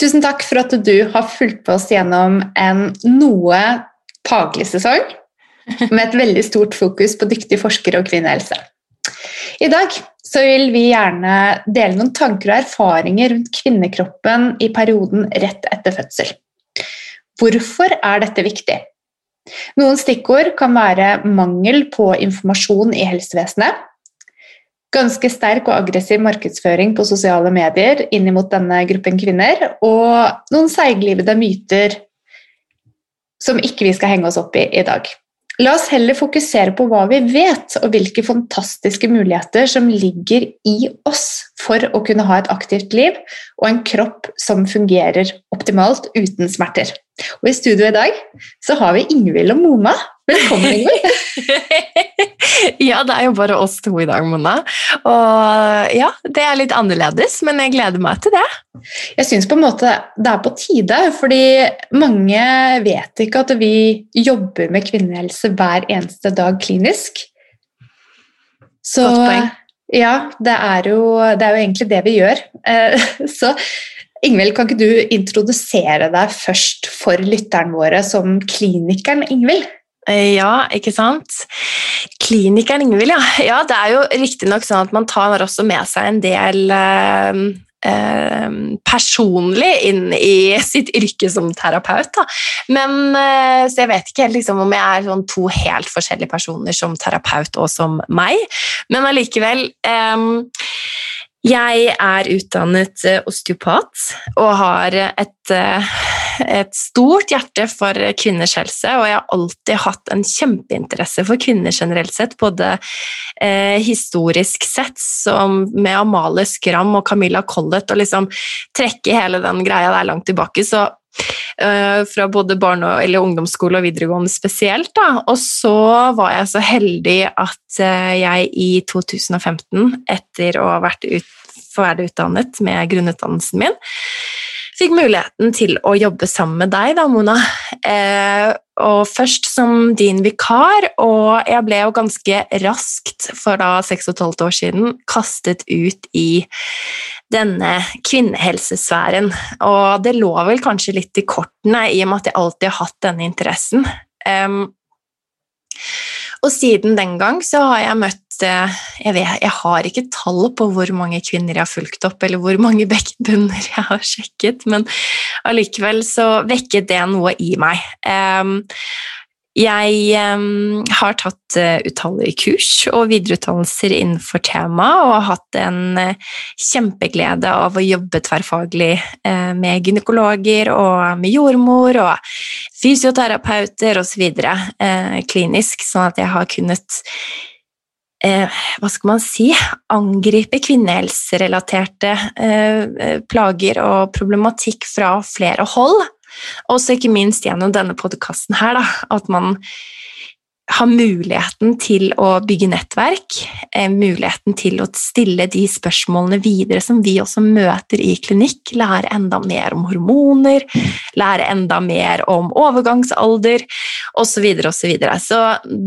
Tusen takk for at du har fulgt på oss gjennom en noe faglig sesong med et veldig stort fokus på dyktige forskere og kvinnehelse. I dag så vil vi gjerne dele noen tanker og erfaringer rundt kvinnekroppen i perioden rett etter fødsel. Hvorfor er dette viktig? Noen stikkord kan være mangel på informasjon i helsevesenet, ganske sterk og aggressiv markedsføring på sosiale medier inn mot denne gruppen kvinner, og noen seiglivede myter som ikke vi skal henge oss opp i i dag. La oss heller fokusere på hva vi vet, og hvilke fantastiske muligheter som ligger i oss for å kunne ha et aktivt liv og en kropp som fungerer optimalt uten smerter. Og I studio i dag så har vi Ingvild og Mona. Velkommen, Ingvild. ja, det er jo bare oss to i dag, Mona. Og ja, det er litt annerledes, men jeg gleder meg til det. Jeg syns på en måte det er på tide, fordi mange vet ikke at vi jobber med kvinnehelse hver eneste dag klinisk. Så ja, det er, jo, det er jo egentlig det vi gjør. Eh, så Ingvild, kan ikke du introdusere deg først for lytterne våre som klinikeren Ingvild? Eh, ja, ikke sant? Klinikeren Ingvild, ja. ja. Det er jo riktignok sånn at man tar også med seg en del eh, personlig inn i sitt yrke som terapeut. Da. Men, eh, så jeg vet ikke helt liksom, om jeg er sånn to helt forskjellige personer som terapeut og som meg, men allikevel eh, jeg er utdannet eh, osteopat og har et, eh, et, stort hjerte for kvinners helse. Og jeg har alltid hatt en kjempeinteresse for kvinner generelt sett, både eh, historisk sett, som med Amalie Skram og Camilla Collett, og liksom trekke hele den greia der langt tilbake. Så fra både barne- eller ungdomsskole og videregående spesielt. Da. Og så var jeg så heldig at uh, jeg i 2015, etter å ha vært ut, ferdig utdannet med grunnutdannelsen min, fikk muligheten til å jobbe sammen med deg, da, Mona. Eh, og først som din vikar, og jeg ble jo ganske raskt, for da seks og et halvt år siden, kastet ut i denne kvinnehelsesfæren. Og det lå vel kanskje litt i kortene, i og med at jeg alltid har hatt denne interessen. Um, og siden den gang så har jeg møtt eh, jeg, vet, jeg har ikke tall på hvor mange kvinner jeg har fulgt opp, eller hvor mange bekkenbunner jeg har sjekket, men allikevel så vekket det noe i meg. Um, jeg um, har tatt uh, utallige kurs og videreutdannelser innenfor temaet og har hatt en uh, kjempeglede av å jobbe tverrfaglig med gynekologer og med jordmor og fysioterapeuter osv. Eh, klinisk, sånn at jeg har kunnet hva skal man si angripe kvinnehelserelaterte plager og problematikk fra flere hold. Også ikke minst gjennom denne podkasten her, da, at man har muligheten til å bygge nettverk, eh, muligheten til å stille de spørsmålene videre som vi også møter i klinikk, lære enda mer om hormoner, lære enda mer om overgangsalder osv. Så, videre, og så, videre. så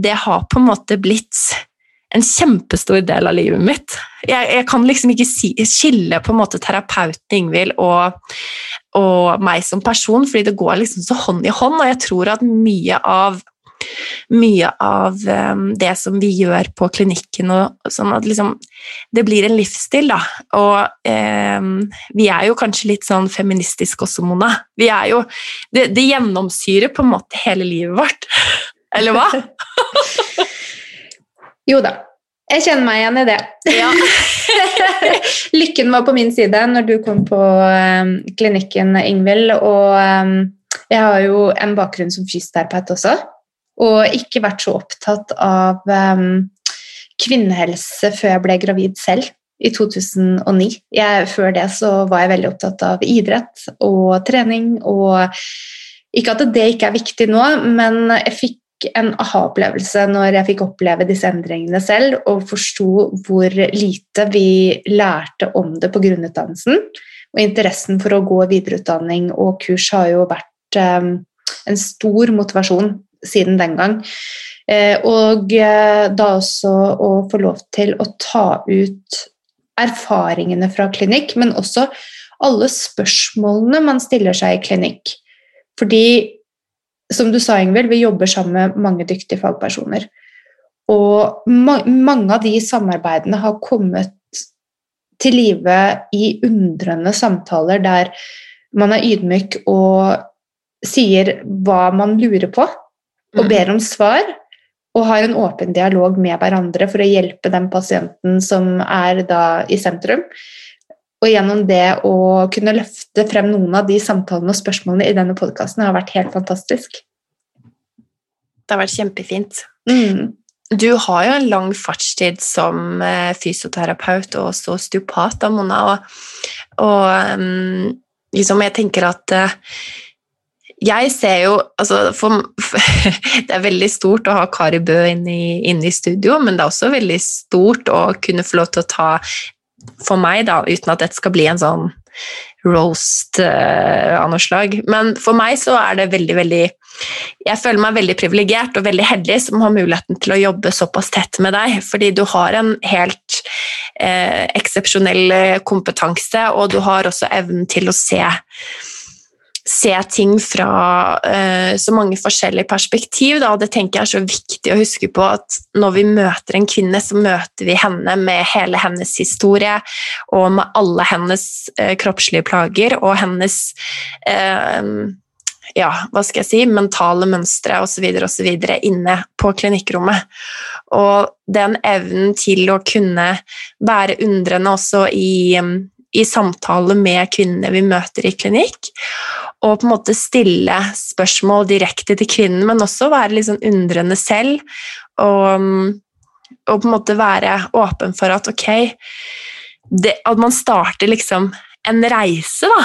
det har på en måte blitt en kjempestor del av livet mitt. Jeg, jeg kan liksom ikke si, skille på en måte terapeuten Ingvild og, og, meg som person, fordi det går liksom så hånd i hånd, og jeg tror at mye av mye av um, det som vi gjør på klinikken, og sånn at liksom, det blir en livsstil, da. Og eh, vi er jo kanskje litt sånn feministisk også, Mona. Vi er jo, det, det gjennomsyrer på en måte hele livet vårt. Eller hva? Jo da. Jeg kjenner meg igjen i det. Ja. Lykken var på min side når du kom på um, klinikken, Ingvild. Og um, jeg har jo en bakgrunn som fysioterapeut også, og ikke vært så opptatt av um, kvinnehelse før jeg ble gravid selv i 2009. Jeg, før det så var jeg veldig opptatt av idrett og trening. og Ikke at det ikke er viktig nå, men jeg fikk en aha-opplevelse når jeg fikk oppleve disse endringene selv og forsto hvor lite vi lærte om det på grunnutdannelsen. Og interessen for å gå videreutdanning og kurs har jo vært um, en stor motivasjon siden den gang. Eh, og eh, da også å få lov til å ta ut erfaringene fra klinikk, men også alle spørsmålene man stiller seg i klinikk. Fordi, som du sa, Ingvild, vi jobber sammen med mange dyktige fagpersoner. Og ma mange av de samarbeidene har kommet til live i undrende samtaler der man er ydmyk og sier hva man lurer på, og mm. ber om svar og har en åpen dialog med hverandre for å hjelpe den pasienten som er da i sentrum. Og gjennom det å kunne løfte frem noen av de samtalene og spørsmålene i denne podkasten har vært helt fantastisk. Det har vært kjempefint. Mm. Du har jo en lang fartstid som eh, fysioterapeut og også osteopat, da, Mona. Og, og um, liksom, jeg tenker at uh, jeg ser jo altså, for, Det er veldig stort å ha Kari Bø inne i, inne i, studio, men det er også veldig stort å kunne få lov til å ta For meg, da, uten at dette skal bli en sånn roast uh, av noe slag. Men for meg så er det veldig, veldig Jeg føler meg veldig privilegert og veldig heldig som har muligheten til å jobbe såpass tett med deg, fordi du har en helt uh, eksepsjonell kompetanse, og du har også evnen til å se se ting fra uh, så mange forskjellige perspektiv. Da. Det tenker jeg er så viktig å huske på at når vi møter en kvinne, så møter vi henne med hele hennes historie og med alle hennes uh, kroppslige plager og hennes uh, ja, hva skal jeg si, mentale mønstre osv. osv. inne på klinikkrommet. Og den evnen til å kunne være undrende også i i samtale med kvinnene vi møter i klinikk, og på en måte stille spørsmål direkte til kvinnen, men også være litt sånn undrende selv, og, og, på en måte være åpen for at ok det, At man starter liksom en reise da,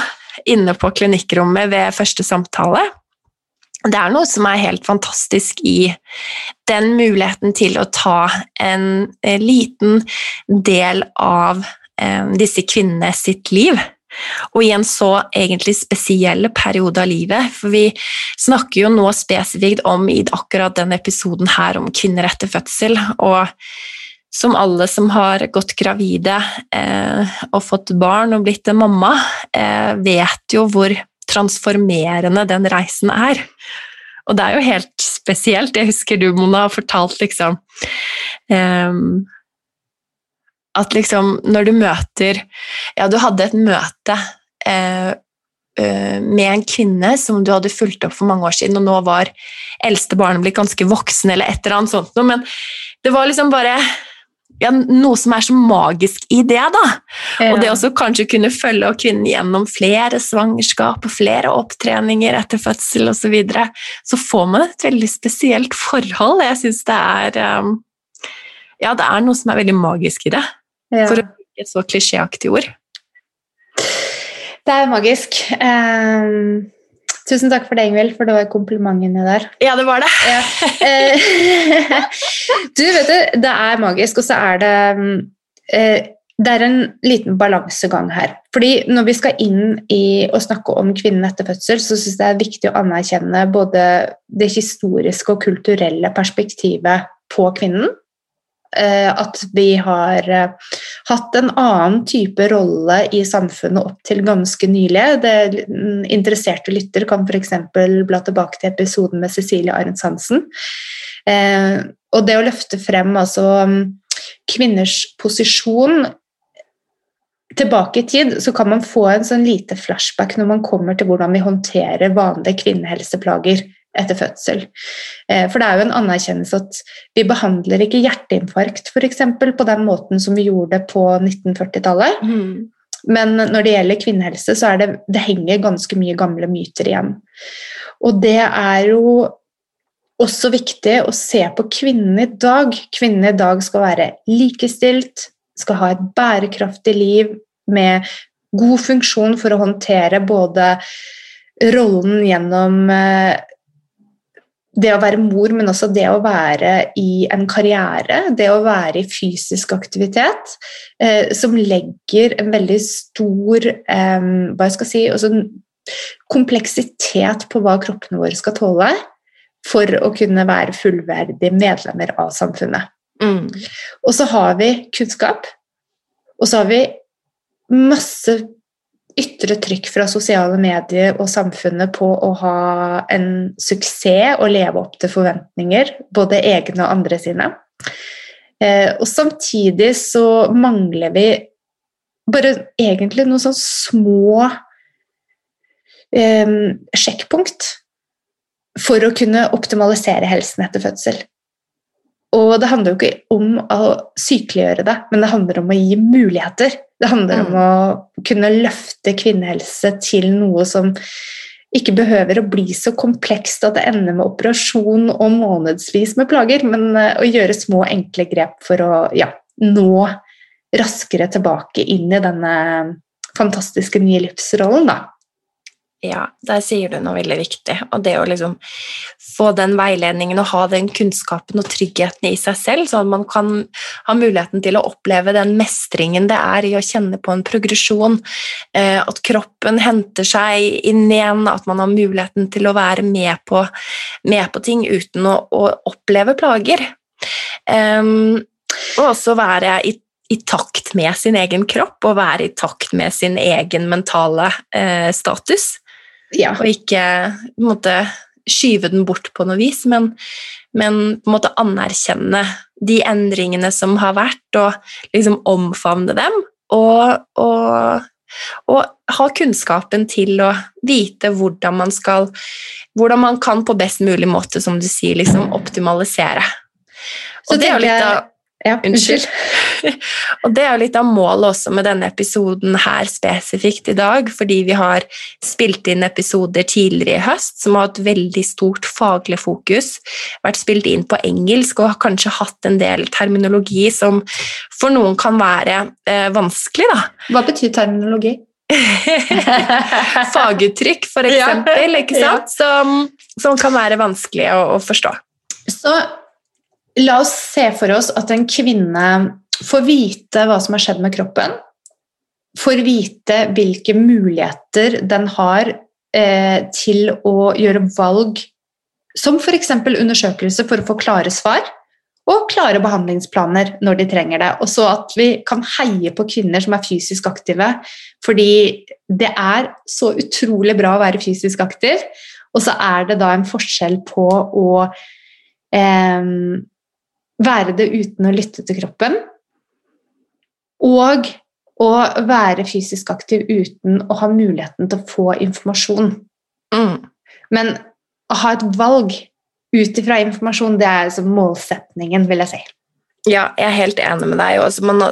inne på klinikkrommet ved første samtale. Det er noe som er helt fantastisk i den muligheten til å ta en, en liten del av Eh, disse kvinnene sitt liv. Og i en så egentlig spesiell periode av livet. For vi snakker jo nå spesifikt om i akkurat denne episoden her om kvinner etter fødsel. Og som alle som har gått gravide eh, og fått barn og blitt en mamma, eh, vet jo hvor transformerende den reisen er. Og det er jo helt spesielt. Jeg husker du, Mona, har fortalt liksom eh, at liksom når du møter Ja, du hadde et møte eh, eh, med en kvinne som du hadde fulgt opp for mange år siden, og nå var eldste barnet blitt ganske voksen, eller et eller annet sånt noe, men det var liksom bare ja, noe som er så magisk i det, da. Ja. Og det også kanskje kunne følge kvinnen gjennom flere svangerskap og flere opptreninger etter fødsel osv. Så, videre. så får man et veldig spesielt forhold. Jeg syns det er um, Ja, det er noe som er veldig magisk i det. Ja. For å bruke et så klisjéaktig ord. Det er magisk. Um, tusen takk for det, Ingvild, for det var komplimentene der. Ja, det var det. Ja. Eh, du, vet du, det er magisk, og så er det uh, det er en liten balansegang her. Fordi Når vi skal inn i å snakke om kvinnen etter fødsel, så syns jeg det er viktig å anerkjenne både det historiske og kulturelle perspektivet på kvinnen, at vi har eh, hatt en annen type rolle i samfunnet opp til ganske nylig. Det interesserte lytter kan f.eks. bla tilbake til episoden med Cecilie Arentz Hansen. Eh, og det å løfte frem altså kvinners posisjon tilbake i tid, så kan man få en sånn lite flashback når man kommer til hvordan vi håndterer vanlige kvinnehelseplager etter fødsel. Eh, for det er jo en anerkjennelse at vi behandler ikke hjerteinfarkt eksempel, på den måten som vi gjorde det på 1940-tallet. Mm. Men når det gjelder kvinnehelse, så er det, det henger ganske mye gamle myter igjen. Og det er jo også viktig å se på kvinnen i dag. Kvinnen i dag skal være likestilt, skal ha et bærekraftig liv med god funksjon for å håndtere både rollen gjennom eh, det å være mor, men også det å være i en karriere, det å være i fysisk aktivitet, eh, som legger en veldig stor eh, hva jeg skal si, også kompleksitet på hva kroppene våre skal tåle, for å kunne være fullverdige medlemmer av samfunnet. Mm. Og så har vi kunnskap, og så har vi masse ytre trykk fra sosiale medier og samfunnet på å ha en suksess og leve opp til forventninger, både egne og andre sine. Eh, og samtidig så mangler vi bare egentlig noen sånn små eh, sjekkpunkt for å kunne optimalisere helsen etter fødsel. Og det handler jo ikke om å sykeliggjøre det, men det handler om å gi muligheter. Det handler mm. om å kunne løfte kvinnehelse til noe som ikke behøver å bli så komplekst at det ender med operasjon og månedsvis med plager, men eh, å gjøre små, enkle grep for å ja, nå raskere tilbake inn i denne fantastiske nye livsrollen. da. Ja, der sier du noe veldig viktig. Og det å liksom få den veiledningen og ha den kunnskapen og tryggheten i seg selv, sånn at man kan ha muligheten til å oppleve den mestringen det er i å kjenne på en progresjon, eh, at kroppen henter seg inn igjen, at man har muligheten til å være med på, med på ting uten å, å oppleve plager. Um, og også være i i takt med sin egen kropp og være i takt med sin egen mentale eh, status. Ja. Og ikke måte, skyve den bort på noe vis, men, men på en måte anerkjenne de endringene som har vært, og liksom omfavne dem. Og, og, og ha kunnskapen til å vite hvordan man skal Hvordan man kan på best mulig måte, som du sier, liksom optimalisere. Så det er jo litt av ja, unnskyld. og det er jo litt av målet også med denne episoden her spesifikt i dag, fordi vi har spilt inn episoder tidligere i høst som har hatt veldig stort faglig fokus, vært spilt inn på engelsk og har kanskje hatt en del terminologi som for noen kan være eh, vanskelig, da. Hva betyr terminologi? Faguttrykk, for eksempel, ja. ikke sant? Ja. Som, som, kan være vanskelig å, å forstå. Så La oss se for oss at en kvinne får vite hva som har skjedd med kroppen, får vite hvilke muligheter den har eh, til å gjøre valg, som f.eks. undersøkelse for å få klare svar, og klare behandlingsplaner når de trenger det. Og så at vi kan heie på kvinner som er fysisk aktive, fordi det er så utrolig bra å være fysisk aktiv, og så er det da en forskjell på å eh, være det uten å lytte til kroppen. Og å være fysisk aktiv uten å ha muligheten til å få informasjon. Mm. Men å ha et valg ut ifra informasjon, det er liksom målsetningen, vil jeg si. Ja, jeg er helt enig med deg. Også, man,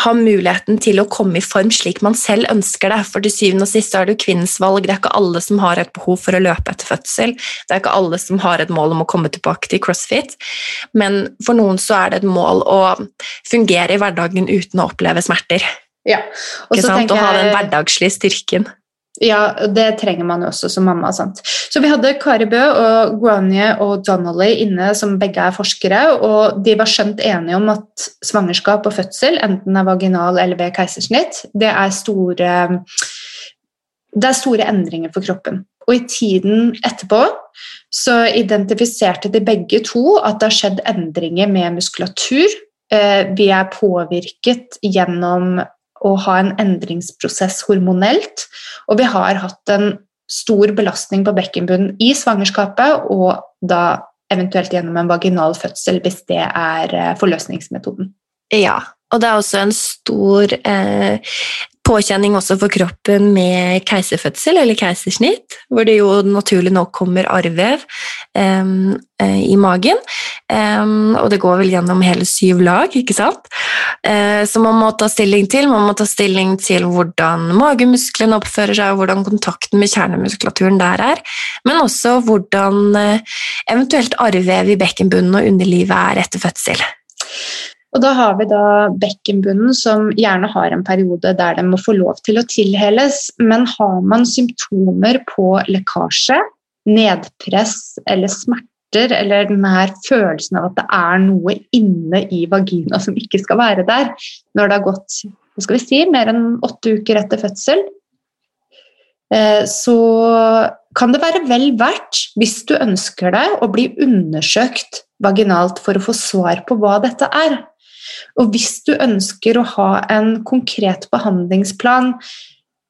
ha muligheten til å komme i form slik man selv ønsker det. For til syvende og sist er det jo kvinnens valg. Det er ikke alle som har et behov for å løpe etter fødsel. Det er ikke alle som har et mål om å komme tilbake til crossfit. Men for noen så er det et mål å fungere i hverdagen uten å oppleve smerter. Ja. Og så. Å ha den hverdagslige styrken. Ja, det trenger man jo også som mamma. Sant? Så vi hadde Kari Bø og Guanye og Donnelly inne, som begge er forskere, og de var skjønt enige om at svangerskap og fødsel, enten er vaginal eller ved keisersnitt, det er store, det er store endringer for kroppen. Og i tiden etterpå så identifiserte de begge to at det har skjedd endringer med muskulatur. Eh, vi er påvirket gjennom å ha en endringsprosess hormonelt. Og vi har hatt en stor belastning på bekkenbunnen i svangerskapet, og da eventuelt gjennom en vaginal fødsel hvis det er eh, forløsningsmetoden. Ja, og det er også en stor eh, påkjenning også for kroppen med keiserfødsel eller keisersnitt, hvor det jo naturlig nok kommer arrvev eh, i magen. Um, og det går vel gjennom hele syv lag, ikke sant? Uh, så man må ta stilling til. Man må ta stilling til hvordan magemusklene oppfører seg, og hvordan kontakten med kjernemuskulaturen der er, men også hvordan uh, eventuelt arrvev i bekkenbunnen og underlivet er etter fødsel. Og da har vi da bekkenbunnen som gjerne har en periode der den må få lov til å tilheles. Men har man symptomer på lekkasje, nedpress eller smerter, eller den her følelsen av at det er noe inne i vagina som ikke skal være der, når det har gått hva skal vi si, mer enn åtte uker etter fødsel, eh, så kan det være vel verdt, hvis du ønsker det, å bli undersøkt vaginalt for å få svar på hva dette er. Og hvis du ønsker å ha en konkret behandlingsplan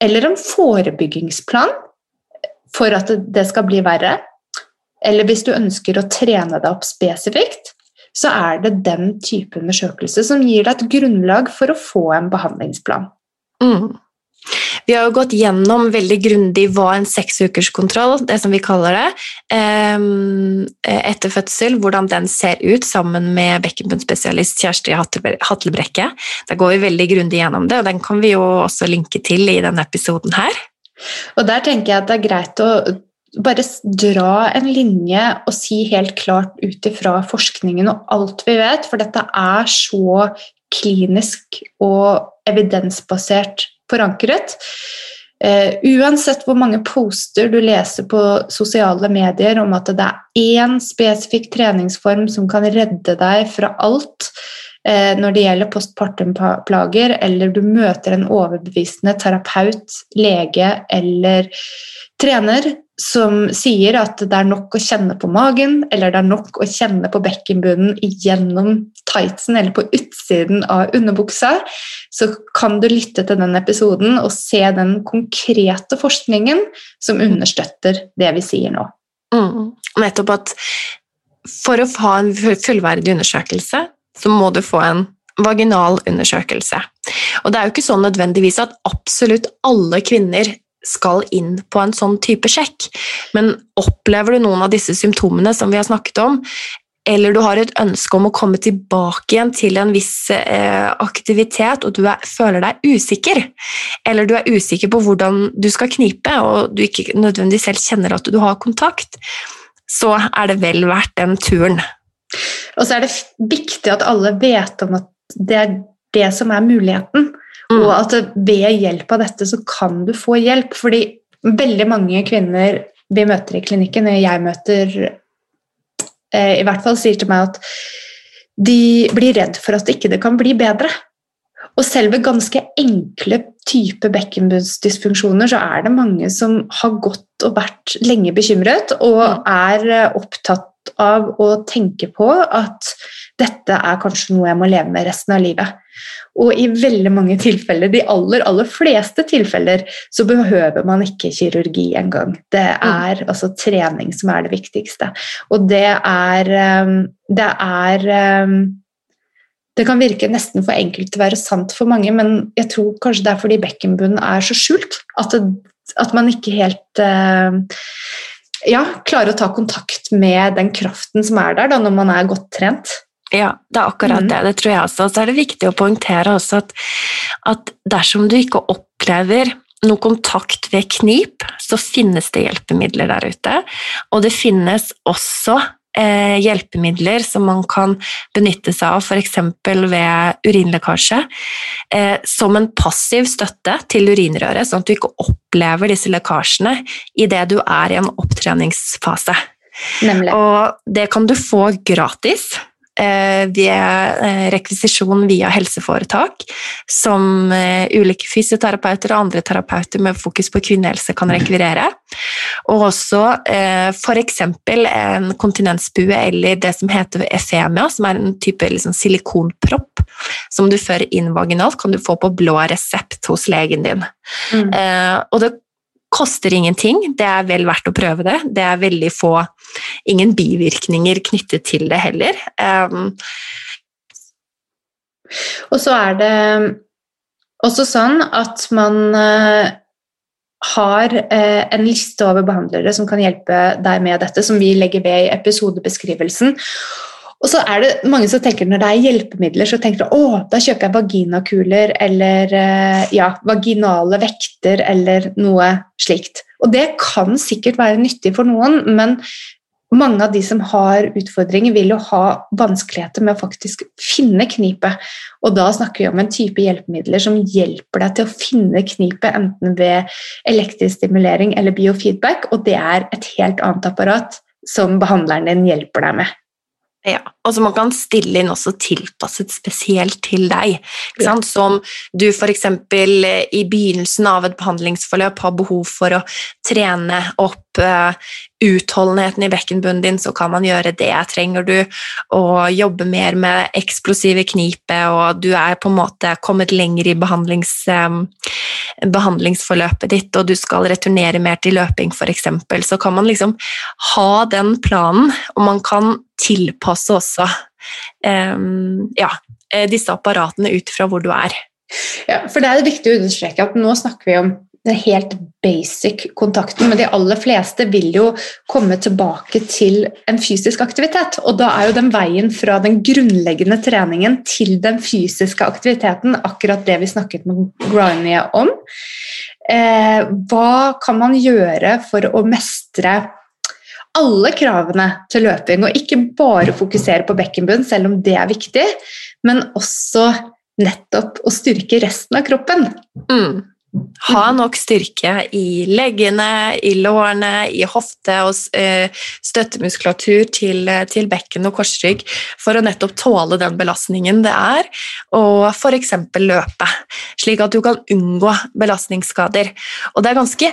eller en forebyggingsplan for at det skal bli verre, eller hvis du ønsker å trene deg opp spesifikt, så er det den type undersøkelse som gir deg et grunnlag for å få en behandlingsplan. Mm. Vi har jo gått gjennom veldig grundig hva en seksukerskontroll, det som vi kaller det, ehm, etter fødsel, hvordan den ser ut sammen med bekkenbunnspesialist Kjersti Hatlebrekke. Da går vi veldig grundig gjennom det, og den kan vi jo også linke til i denne episoden her. Og der tenker jeg at det er greit å bare dra en linje og si helt klart ut ifra forskningen og alt vi vet, for dette er så klinisk og evidensbasert forankret. Uh, uansett hvor mange poster du leser på sosiale medier om at det er én spesifikk treningsform som kan redde deg fra alt uh, når det gjelder postpartum-plager, eller du møter en overbevisende terapeut, lege eller trener som sier at det er nok å kjenne på magen, eller det er nok å kjenne på bekkenbunnen gjennom tightsen eller på utsiden av underbuksa, så kan du lytte til den episoden og se den konkrete forskningen som understøtter det vi sier nå. Mm. Nettopp at for å ha en fullverdig undersøkelse, så må du få en vaginal undersøkelse. Og det er jo ikke sånn nødvendigvis at absolutt alle kvinner skal inn på en sånn type sjekk. Men opplever du noen av disse symptomene som vi har snakket om, eller du har et ønske om å komme tilbake igjen til en viss eh, aktivitet, og du er, føler deg usikker, eller du er usikker på hvordan du skal knipe, og du ikke nødvendigvis selv kjenner at du har kontakt, så er det vel verdt den turen. Og så er det viktig at alle vet om at det er det som er muligheten. Mm. Og at ved hjelp av dette så kan du få hjelp. Fordi veldig mange kvinner vi møter i klinikken, jeg møter eh, i hvert fall, sier til meg at de blir redd for at ikke det kan bli bedre. Og selv ved ganske enkle type bekkenbunnsdysfunksjoner så er det mange som har gått og vært lenge bekymret og mm. er eh, opptatt av å tenke på at dette er kanskje noe jeg må leve med resten av livet. Og i veldig mange tilfeller, de aller, aller fleste tilfeller, så behøver man ikke kirurgi engang. Det mm. er mm. altså trening som er det viktigste. Og det er ehm, Det er ehm, det kan virke nesten for enkelt til å være sant for mange, men jeg tror kanskje det er fordi bekkenbunnen er så skjult at, det, at man ikke helt uh, ja, klarer å ta kontakt med den kraften som er der da, når man er godt trent. Ja, det er akkurat mm. det. Det tror jeg også. Så er det viktig å poengtere også at, at dersom du ikke opplever noe kontakt ved knip, så finnes det hjelpemidler der ute. Og det finnes også eh, hjelpemidler som man kan benytte seg av f.eks. ved urinlekkasje, eh, som en passiv støtte til urinrøret, sånn at du ikke opplever disse lekkasjene idet du er i en opptreningsfase. Nemlig. Og det kan du få gratis ved eh, rekvisisjon via helseforetak, som eh, ulike fysioterapeuter og andre terapeuter med fokus på kvinnehelse kan rekvirere. Og også f.eks. en kontinensbue eller det som heter efemia, som er en type liksom, silikonpropp som du fører inn vaginalt, kan du få på blå resept hos legen din. Mm. og det koster ingenting, det er vel verdt å prøve det. Det er veldig få Ingen bivirkninger knyttet til det heller. Um, og så er det også sånn at man uh, har uh, en liste over behandlere som kan hjelpe deg med dette, som vi legger ved i episodebeskrivelsen. Og så er det mange som tenker Når det er hjelpemidler, så tenker de å, da kjøper jeg vaginakuler eller eh, ja, vaginale vekter eller noe slikt. Og det kan sikkert være nyttig for noen, men mange av de som har utfordringer, vil jo ha vanskeligheter med å faktisk finne knipet. Og da snakker vi om en type hjelpemidler som hjelper deg til å finne knipet, enten ved elektrisk stimulering eller biofeedback, og det er et helt annet apparat som behandleren din hjelper deg med. Ja, og så man kan stille inn også tilpasset spesielt til deg. Ja. Som du f.eks. i begynnelsen av et behandlingsforløp har behov for å trene opp uh, utholdenheten i bekkenbunnen din, så kan man gjøre det. Trenger du å jobbe mer med eksplosive knipet, og du er på en måte kommet lenger i behandlings, um, behandlingsforløpet ditt, og du skal returnere mer til løping f.eks., så kan man liksom ha den planen, og man kan tilpasse også um, ja, eh, disse apparatene ut fra hvor du er. Ja, for Det er viktig å understreke at nå snakker vi om den helt basic kontakten, men de aller fleste vil jo komme tilbake til en fysisk aktivitet. Og da er jo den veien fra den grunnleggende treningen til den fysiske aktiviteten akkurat det vi snakket med Grania om. Eh, hva kan man gjøre for å mestre alle kravene til løping, og ikke bare fokusere på bekkenbunn, selv om det er viktig, men også nettopp å styrke resten av kroppen. Mm. Ha nok styrke i leggene, i lårene, i hofte og eh, støttemuskulatur til, til bekken og korsrygg for å nettopp tåle den belastningen det er, og f.eks. løpe, slik at du kan unngå belastningsskader. Og det er ganske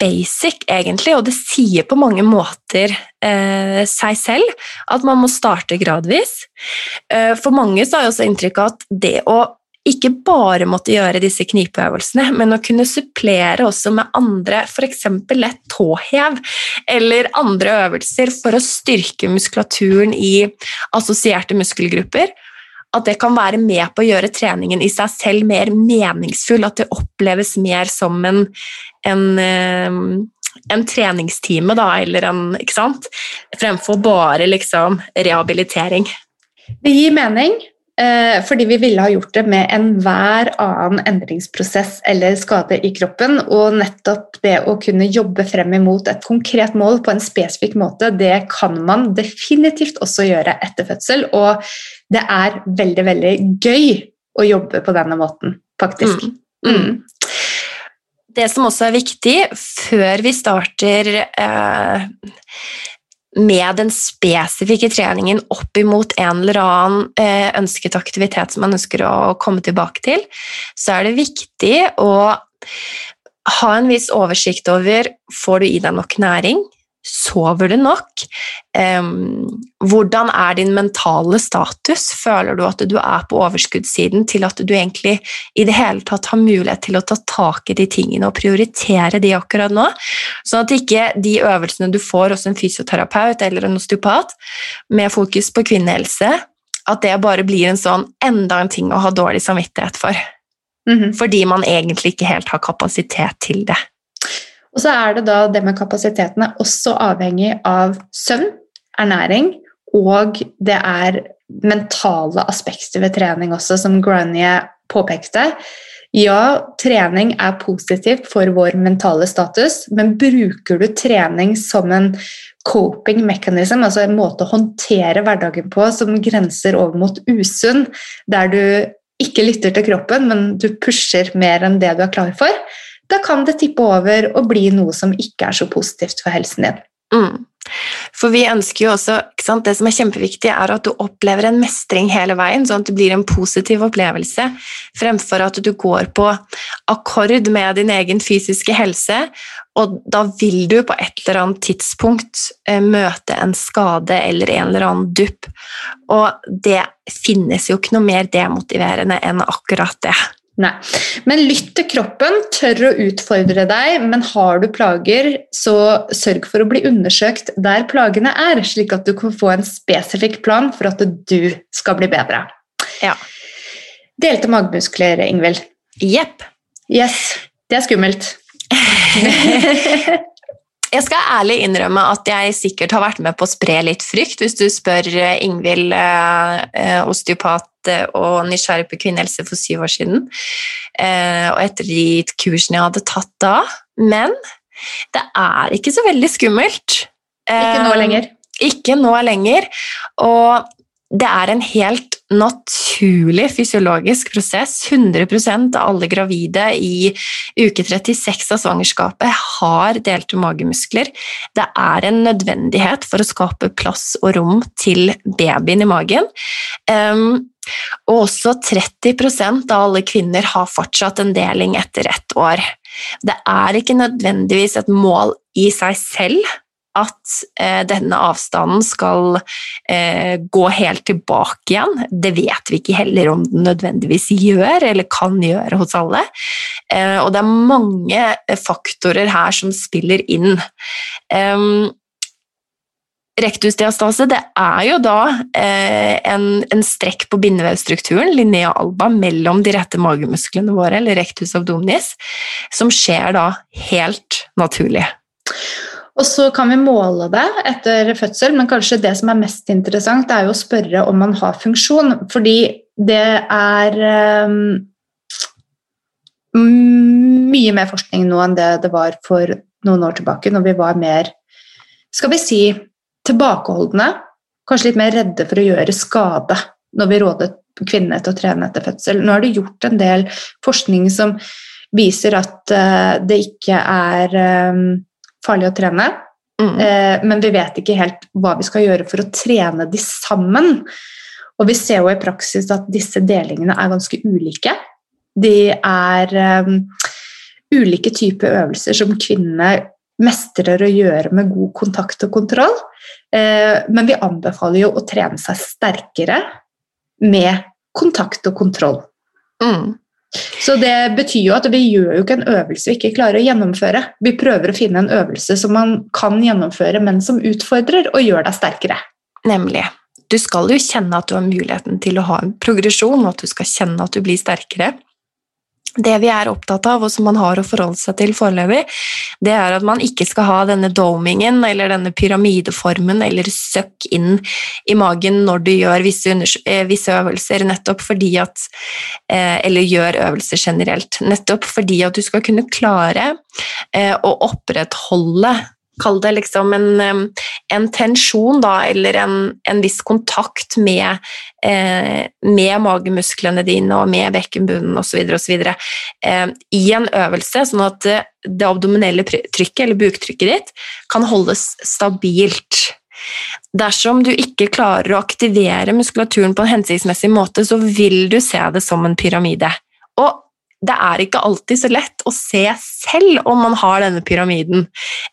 basic, egentlig, og det sier på mange måter eh, seg selv at man må starte gradvis. Eh, for mange så har jeg også inntrykk av at det å ikke bare måtte gjøre disse knipeøvelsene, men å kunne supplere også med andre, f.eks. lett tåhev eller andre øvelser for å styrke muskulaturen i assosierte muskelgrupper, at det kan være med på å gjøre treningen i seg selv mer meningsfull, at det oppleves mer som en, en, en treningstime, da, eller en Ikke sant? Fremfor bare liksom rehabilitering. Det gir mening, fordi vi ville ha gjort det med enhver annen endringsprosess eller skade i kroppen. Og nettopp det å kunne jobbe frem imot et konkret mål på en spesifikk måte, det kan man definitivt også gjøre etter fødsel. Og det er veldig, veldig gøy å jobbe på denne måten, faktisk. Mm. Mm. Det som også er viktig før vi starter eh, med den spesifikke treningen opp imot en eller annen eh, ønsket aktivitet som man ønsker å komme tilbake til, så er det viktig å ha en viss oversikt over får du i deg nok næring, Sover du nok? Um, hvordan er din mentale status? Føler du at du er på overskuddssiden til at du egentlig i det hele tatt har mulighet til å ta tak i de tingene og prioritere de akkurat nå? Sånn at ikke de øvelsene du får hos en fysioterapeut eller en osteopat med fokus på kvinnehelse, at det bare blir en sånn enda en ting å ha dårlig samvittighet for. Mm -hmm. Fordi man egentlig ikke helt har kapasitet til det. Og så er det da det med kapasitetene også avhengig av søvn, ernæring, og det er mentale aspekter ved trening også, som Granny påpekte. Ja, trening er positivt for vår mentale status, men bruker du trening som en coping mechanism, altså en måte å håndtere hverdagen på som grenser over mot usunn, der du ikke lytter til kroppen, men du pusher mer enn det du er klar for, da kan det tippe over og bli noe som ikke er så positivt for helsen din. Mm. For vi ønsker jo også, Det som er kjempeviktig, er at du opplever en mestring hele veien, sånn at det blir en positiv opplevelse, fremfor at du går på akkord med din egen fysiske helse, og da vil du på et eller annet tidspunkt eh, møte en skade eller en eller annen dupp. Og det finnes jo ikke noe mer demotiverende enn akkurat det. Nei. Men lytt til kroppen, tør å utfordre deg, men har du plager, så sørg for å bli undersøkt der plagene er, slik at du kan få en spesifikk plan for at du skal bli bedre. Ja. Delte magemuskler, Ingvild. Jepp. Yes. Det er skummelt. Jeg skal ærlig innrømme at jeg sikkert har vært med på å spre litt frykt, hvis du spør eh, Ingvild, eh, eh, osteopat og nysgjerrig på kvinnehelse for syv år siden, og etter de kursene jeg hadde tatt da. Men det er ikke så veldig skummelt. Ikke nå lenger? Ikke nå lenger. Og det er en helt naturlig fysiologisk prosess. 100 av alle gravide i uke 36 av svangerskapet har delte magemuskler. Det er en nødvendighet for å skape plass og rom til babyen i magen. Um, og også 30% av alle kvinner har fortsatt en deling etter ett år. Det er ikke nødvendigvis et mål i seg selv at eh, denne avstanden skal eh, gå helt tilbake igjen. Det vet vi ikke heller om den nødvendigvis gjør, eller kan gjøre hos alle. Eh, og det er mange faktorer her som spiller inn. Um, Rektusdiastase det er jo da eh, en, en, strekk på bindevevstrukturen, linea alba, mellom de rette magemusklene våre, eller rectus abdominis, som skjer da helt naturlig. Og så kan vi måle det etter fødsel, men kanskje det som er mest interessant, er jo å spørre om man har funksjon, fordi det er um, mye mer forskning nå enn det det var for noen år tilbake, når vi var mer skal vi si, tilbakeholdne, kanskje litt mer redde for å gjøre skade når vi rådet kvinnene til å trene etter fødsel. Nå er det gjort en del forskning som viser at uh, det ikke er um, farlig å trene. Mm. Eh, men vi vet ikke helt hva vi skal gjøre for å trene de sammen. Og vi ser jo i praksis at disse delingene er ganske ulike. De er um, ulike typer øvelser som kvinnene mestrer å gjøre med god kontakt og kontroll. Eh, men vi anbefaler jo å trene seg sterkere med kontakt og kontroll. Mm. Så det betyr jo at vi gjør jo ikke en øvelse vi ikke klarer å gjennomføre. Vi prøver å finne en øvelse som man kan gjennomføre, men som utfordrer og gjør deg sterkere. Nemlig. Du skal jo kjenne at du har muligheten til å ha en progresjon, og at du skal kjenne at du blir sterkere det vi er opptatt av, og som man har å forholde seg til foreløpig, det er at man ikke skal ha denne domingen eller denne pyramideformen eller søkk inn i magen når du gjør visse, eh, visse øvelser, nettopp fordi at eh, Eller gjør øvelser generelt. Nettopp fordi at du skal kunne klare eh, å opprettholde Kall det liksom en, en tensjon, da, eller en, en viss kontakt med, eh, med, magemusklene dine og med bekkenbunnen osv. Eh, i en øvelse, sånn at det, det abdominelle trykket, eller buktrykket ditt, kan holdes stabilt. Dersom du ikke klarer å aktivere muskulaturen på en hensiktsmessig måte, så vil du se det som en pyramide. Og det er ikke alltid så lett å se selv om man har denne pyramiden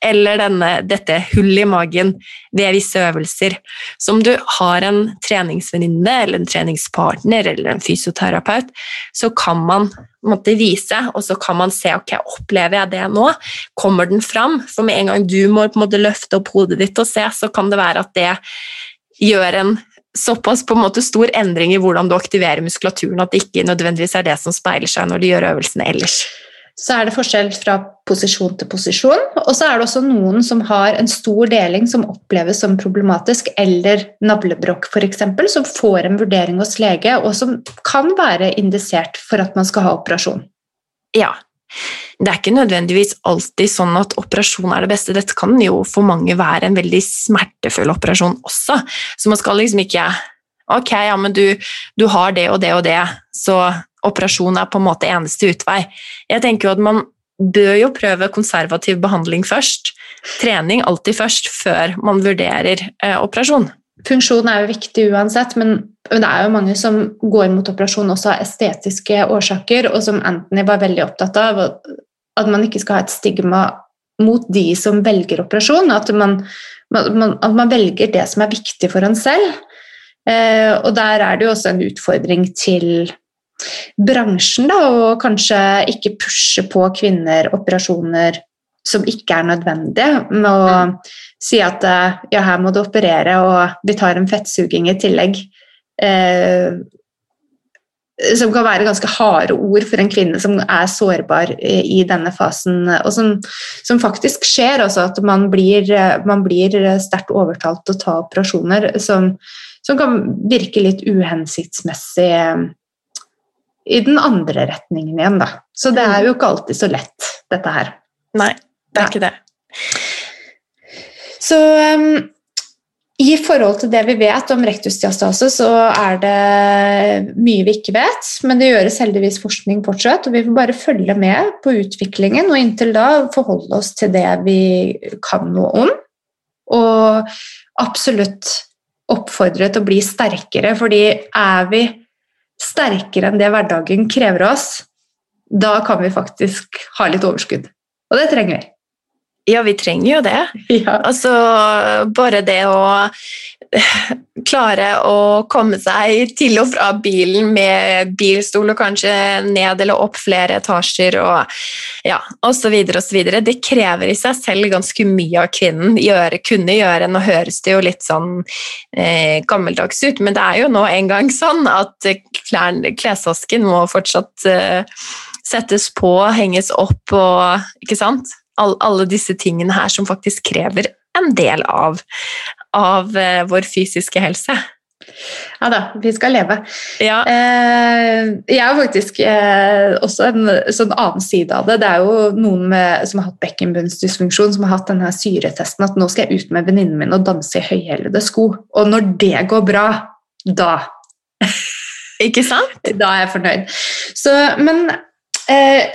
eller denne, dette hullet i magen ved visse øvelser. Så om du har en treningsvenninne eller en treningspartner eller en fysioterapeut, så kan man måtte vise, og så kan man se ok, opplever jeg det nå. Kommer den fram? For med en gang du må på en måte løfte opp hodet ditt og se, så kan det være at det gjør en såpass på en måte stor endring i hvordan du aktiverer muskulaturen at det ikke nødvendigvis er det som speiler seg når du gjør øvelsene ellers. Så er det forskjell fra posisjon til posisjon, og så er det også noen som har en stor deling som oppleves som problematisk, eller navlebrokk f.eks., som får en vurdering hos lege, og som kan være indisert for at man skal ha operasjon. Ja, det er ikke nødvendigvis alltid sånn at operasjon er det beste. Dette kan jo for mange være en veldig smertefull operasjon også. Så man skal liksom ikke Ok, ja, men du, du har det og det og det, så operasjon er på en måte eneste utvei. Jeg tenker jo at man bør jo prøve konservativ behandling først. Trening alltid først, før man vurderer eh, operasjon. Funksjon er jo viktig uansett, men det er jo mange som går mot operasjon også av estetiske årsaker, og som Anthony var veldig opptatt av at man ikke skal ha et stigma mot de som velger operasjon. At man, man, at man velger det som er viktig for en selv. Eh, og der er det jo også en utfordring til bransjen, da, og kanskje ikke pushe på kvinner operasjoner som ikke er nødvendige, med å si at eh, ja, her må du operere, og vi tar en fettsuging i tillegg. Eh, som kan være ganske harde ord for en kvinne som er sårbar i denne fasen. Og som, som faktisk skjer, altså at man blir, man blir sterkt overtalt til å ta operasjoner som, som, kan virke litt uhensiktsmessig i den andre retningen igjen, da. Så det er jo ikke alltid så lett, dette her. Nei, det er ikke det. Så um, i forhold til det vi vet om rektusdiastase, så er det mye vi ikke vet. Men det gjøres heldigvis forskning fortsatt, og vi får bare følge med på utviklingen. Og inntil da forholde oss til det vi kan noe om. Og absolutt oppfordre til å bli sterkere, fordi er vi sterkere enn det hverdagen krever av oss, da kan vi faktisk ha litt overskudd. Og det trenger vi. Ja, vi trenger jo det. Ja. Altså, bare det å klare å komme seg til og fra bilen med bilstol og kanskje ned eller opp flere etasjer og ja, osv. osv. Det krever i seg selv ganske mye av kvinnen. Gjøre, kunne gjøre. Nå høres det jo litt sånn eh, gammeldags ut, men det er jo nå en gang sånn at klesvasken må fortsatt eh, settes på, henges opp og Ikke sant? Alle disse tingene her som faktisk krever en del av, av uh, vår fysiske helse. Ja da, vi skal leve. Ja. Eh, jeg har faktisk eh, også en sånn annen side av det. Det er jo noen med, som har hatt bekkenbunnsdysfunksjon, som har hatt denne syretesten at nå skal jeg ut med venninnen min og danse i høyhælede sko. Og når det går bra, da Ikke sant? Da er jeg fornøyd. Så, men eh,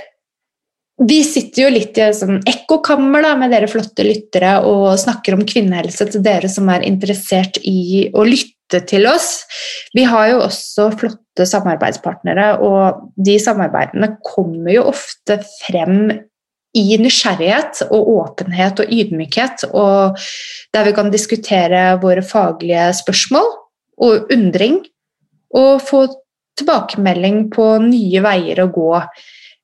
vi sitter jo litt i et sånn ekkokammer med dere flotte lyttere og snakker om kvinnehelse til dere som er interessert i å lytte til oss. Vi har jo også flotte samarbeidspartnere, og de samarbeidene kommer jo ofte frem i nysgjerrighet og åpenhet og ydmykhet, og der vi kan diskutere våre faglige spørsmål og undring, og få tilbakemelding på nye veier å gå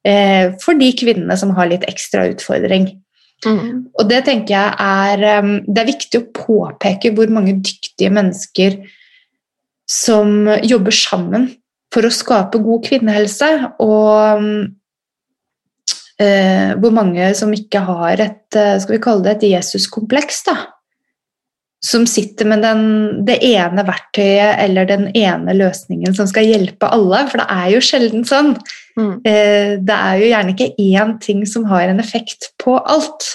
eh, for de kvinnene som har litt ekstra utfordring. Mm. Og det tenker jeg er um, Det er viktig å påpeke hvor mange dyktige mennesker som jobber sammen for å skape god kvinnehelse, og um, eh, hvor mange som ikke har et eh, skal vi kalle det et Jesus-kompleks. da som sitter med den, det ene verktøyet eller den ene løsningen som skal hjelpe alle, for det er jo sjelden sånn. Mm. Eh, det er jo gjerne ikke én ting som har en effekt på alt.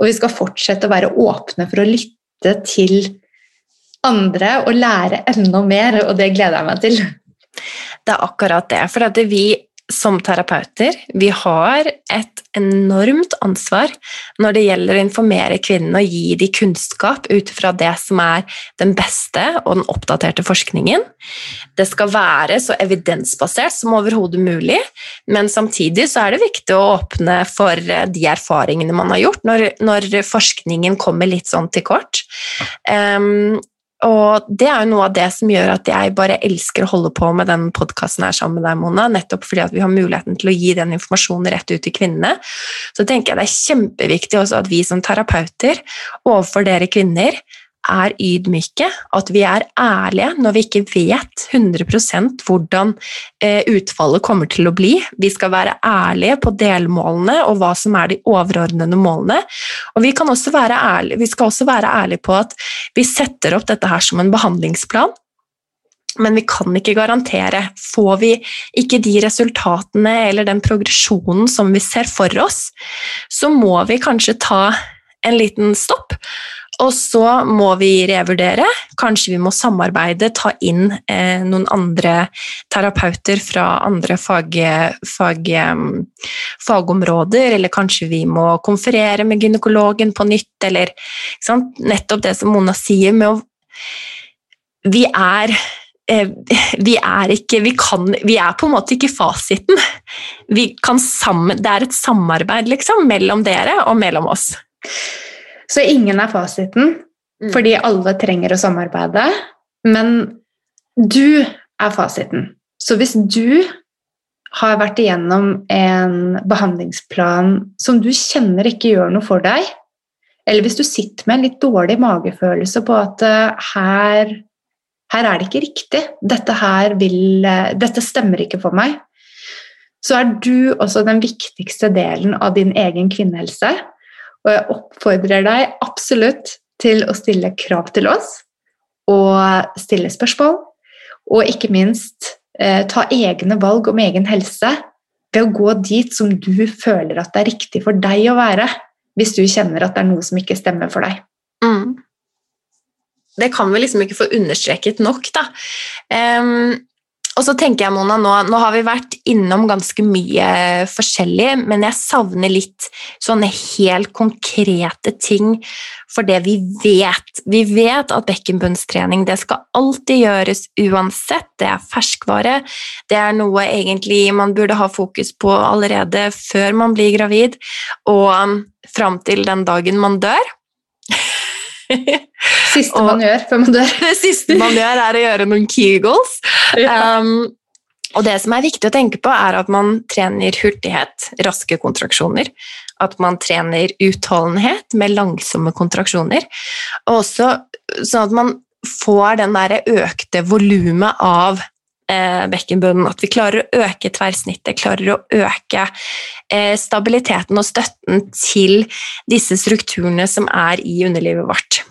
Og vi skal fortsette å være åpne for å lytte til andre og lære enda mer, og det gleder jeg meg til. Det er akkurat det. For at vi som terapeuter vi har et enormt ansvar når det gjelder å informere kvinnene og gi dem kunnskap ut fra det som er den beste og den oppdaterte forskningen. Det skal være så evidensbasert som overhodet mulig, men samtidig så er det viktig å åpne for de erfaringene man har gjort, når, når forskningen kommer litt sånn til kort. Um, og det er jo noe av det som gjør at jeg bare elsker å holde på med den podkasten her sammen med deg, Mona, nettopp fordi at vi har muligheten til å gi den informasjonen rett ut til kvinnene. Så tenker jeg det er kjempeviktig også at vi som terapeuter overfor dere kvinner er ydmyke, at vi er ærlige når vi ikke vet 100 hvordan eh, utfallet kommer til å bli. Vi skal være ærlige på delmålene og hva som er de overordnede målene. Og vi, ærlige, vi skal også være ærlige på at vi setter opp dette her som en behandlingsplan. Men vi kan ikke garantere. Får vi ikke de resultatene eller den progresjonen som vi ser for oss, så må vi kanskje ta en liten stopp og så må vi revurdere. Kanskje vi må samarbeide, ta inn eh, noen andre terapeuter fra andre fag, fag, fagområder, eller kanskje vi må konferere med gynekologen på nytt, eller nettopp det som Mona sier med å Vi er eh, vi er ikke vi, kan, vi er på en måte ikke fasiten. Sammen, det er et samarbeid liksom, mellom dere og mellom oss. Så ingen er fasiten, mm. fordi alle trenger å samarbeide. Men du er fasiten. Så hvis du har vært igjennom en behandlingsplan som du kjenner ikke gjør noe for deg, eller hvis du sitter med en litt dårlig magefølelse på at uh, her, her, er det ikke riktig, dette, vil, uh, dette stemmer ikke for meg, så er du også den viktigste delen av din egen kvinnehelse. Og jeg oppfordrer deg absolutt til å stille krav til oss og stille spørsmål. Og ikke minst eh, ta egne valg om egen helse ved å gå dit som du føler at det er riktig for deg å være, hvis du kjenner at det er noe som ikke stemmer for deg. Mm. det kan vi liksom ikke få understreket nok, da. Um, og så tenker jeg, Mona, nå, nå, har vi vært innom ganske mye forskjellig, men jeg savner litt sånne helt konkrete ting for det vi vet. Vi vet at bekkenbunnstrening det skal alltid gjøres uansett. Det er ferskvare. Det er noe egentlig man burde ha fokus på allerede før man blir gravid, og fram til den dagen man dør. Siste man gjør før man dør. det siste man gjør, er å gjøre noen kegels. Ja. Um, og det som er viktig å tenke på, er at man trener hurtighet, raske kontraksjoner. At man trener utholdenhet med langsomme kontraksjoner. Og også sånn at man får den der økte volumet av bekkenbunnen. At vi klarer å øke tverrsnittet, klarer å øke eh, stabiliteten og støtten til disse strukturene som er i underlivet vårt.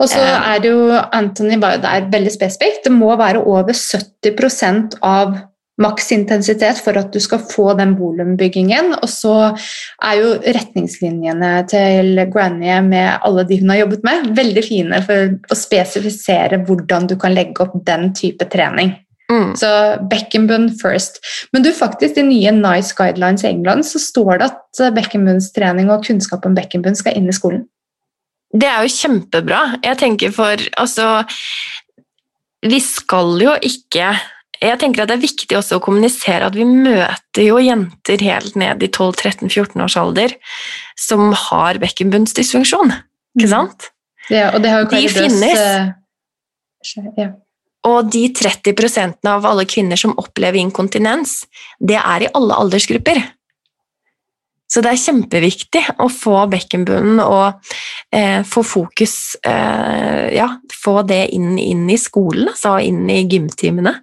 Og så eh. er det jo Anthony var jo der veldig spesifikt. Det må være over 70% av maksintensitet for at du skal få den volumbyggingen. Og så er jo retningslinjene til Granny med alle de hun har jobbet med, veldig fine for å spesifisere hvordan du kan legge opp den type trening. Mm. Så bekkenbunn first. Men du faktisk, i nye Nice Guidelines i England så står det at bekkenbunnstrening og kunnskap om bekkenbunn skal inn i skolen. Det er jo kjempebra. Jeg tenker for Altså, vi skal jo ikke jeg tenker at Det er viktig også å kommunisere at vi møter jo jenter helt ned i 12-13-14 års alder som har bekkenbunnsdysfunksjon. Ikke mm. sant? Ja, og det har jo De finnes. Uh, ja. Og de 30% av alle kvinner som opplever inkontinens, det er i alle aldersgrupper. Så det er kjempeviktig å få bekkenbunnen og eh, få fokus eh, Ja, få det inn, inn, i skolen, altså inn i gymtimene.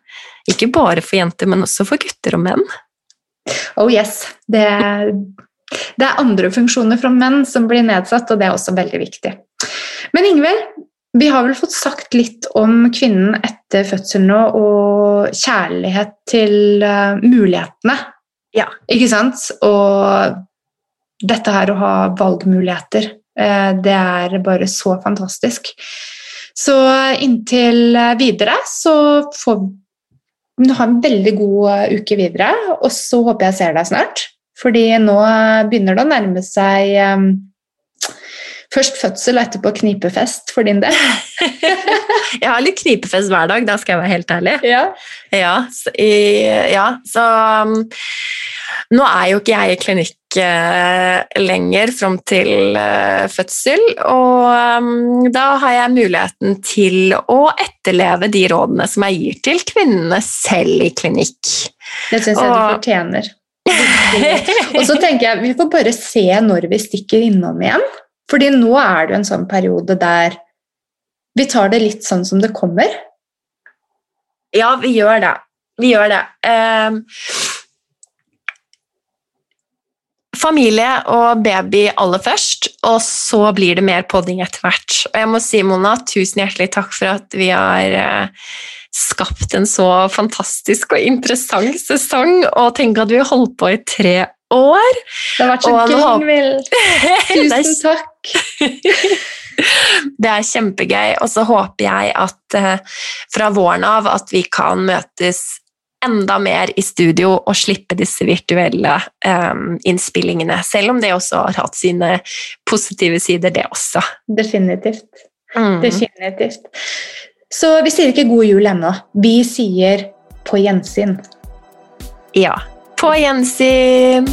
Ikke bare for jenter, men også for gutter og menn. Oh yes. Det, det er andre funksjoner fra menn som blir nedsatt, og det er også veldig viktig. Men Ingvild, vi har vel fått sagt litt om kvinnen etter fødsel nå, og kjærlighet til uh, mulighetene. Ja. Ikke sant? Og dette her å ha valgmuligheter, uh, det er bare så fantastisk. Så inntil videre så får du ha en veldig god uke videre, og så håper jeg ser deg snart. Fordi nå begynner det å nærme seg um, Først fødsel og etterpå knipefest for din del. jeg har litt knipefest hver dag, da skal jeg være helt ærlig. Ja, ja, så, ja, så um, nå er jo ikke jeg i klinikk uh, lenger fram til uh, fødsel, og um, da har jeg muligheten til å etterleve de rådene som jeg gir til kvinnene selv i klinikk. Det syns jeg og, du fortjener. og så tenker jeg vi får bare se når vi stikker innom igjen. Fordi nå er det jo en sånn periode der vi tar det litt sånn som det kommer. Ja, vi gjør det. Vi gjør det. Um, familie og baby aller først, og så blir det mer podding etter hvert. Og jeg må si, Mona, tusen hjertelig takk for at vi har uh, skapt en så fantastisk og interessant sesong, og tenk at vi har holdt på i tre år. Det har vært så gøy. Tusen takk. det er kjempegøy, og så håper jeg at uh, fra våren av at vi kan møtes enda mer i studio og slippe disse virtuelle um, innspillingene, selv om det også har hatt sine positive sider, det også. Definitivt. Mm. Definitivt. Så vi sier ikke god jul ennå. Vi sier på gjensyn. Ja. På gjensyn!